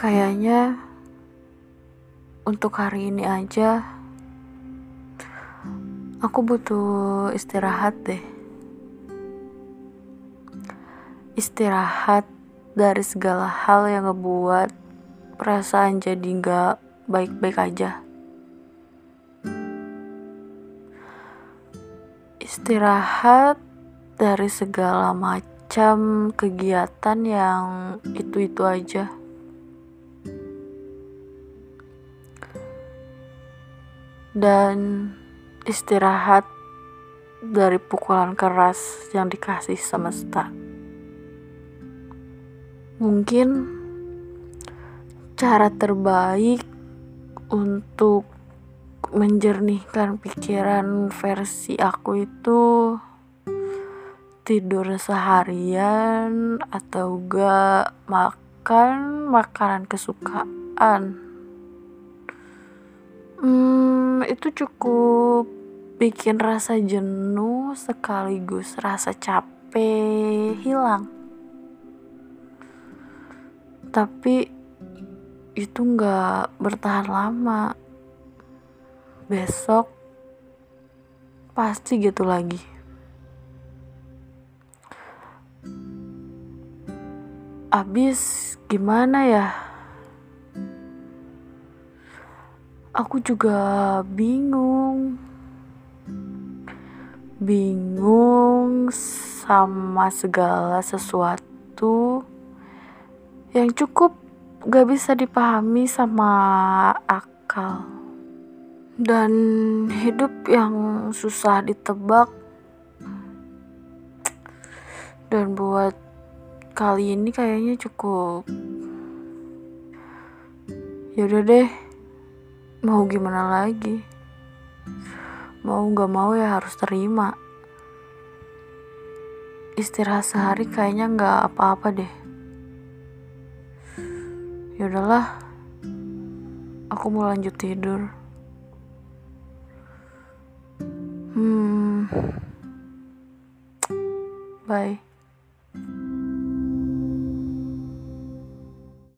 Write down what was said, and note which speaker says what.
Speaker 1: Kayaknya untuk hari ini aja aku butuh istirahat deh. Istirahat dari segala hal yang ngebuat perasaan jadi gak baik-baik aja. Istirahat dari segala macam kegiatan yang itu-itu aja. Dan istirahat dari pukulan keras yang dikasih semesta. Mungkin cara terbaik untuk menjernihkan pikiran versi aku itu tidur seharian atau gak makan makanan kesukaan itu cukup bikin rasa jenuh sekaligus rasa capek hilang. Tapi itu nggak bertahan lama. Besok pasti gitu lagi. Abis gimana ya? Aku juga bingung. Bingung sama segala sesuatu yang cukup gak bisa dipahami sama akal. Dan hidup yang susah ditebak dan buat kali ini kayaknya cukup yaudah deh mau gimana lagi? Mau gak mau ya harus terima. Istirahat sehari kayaknya gak apa-apa deh. Yaudahlah aku mau lanjut tidur. Hmm. Bye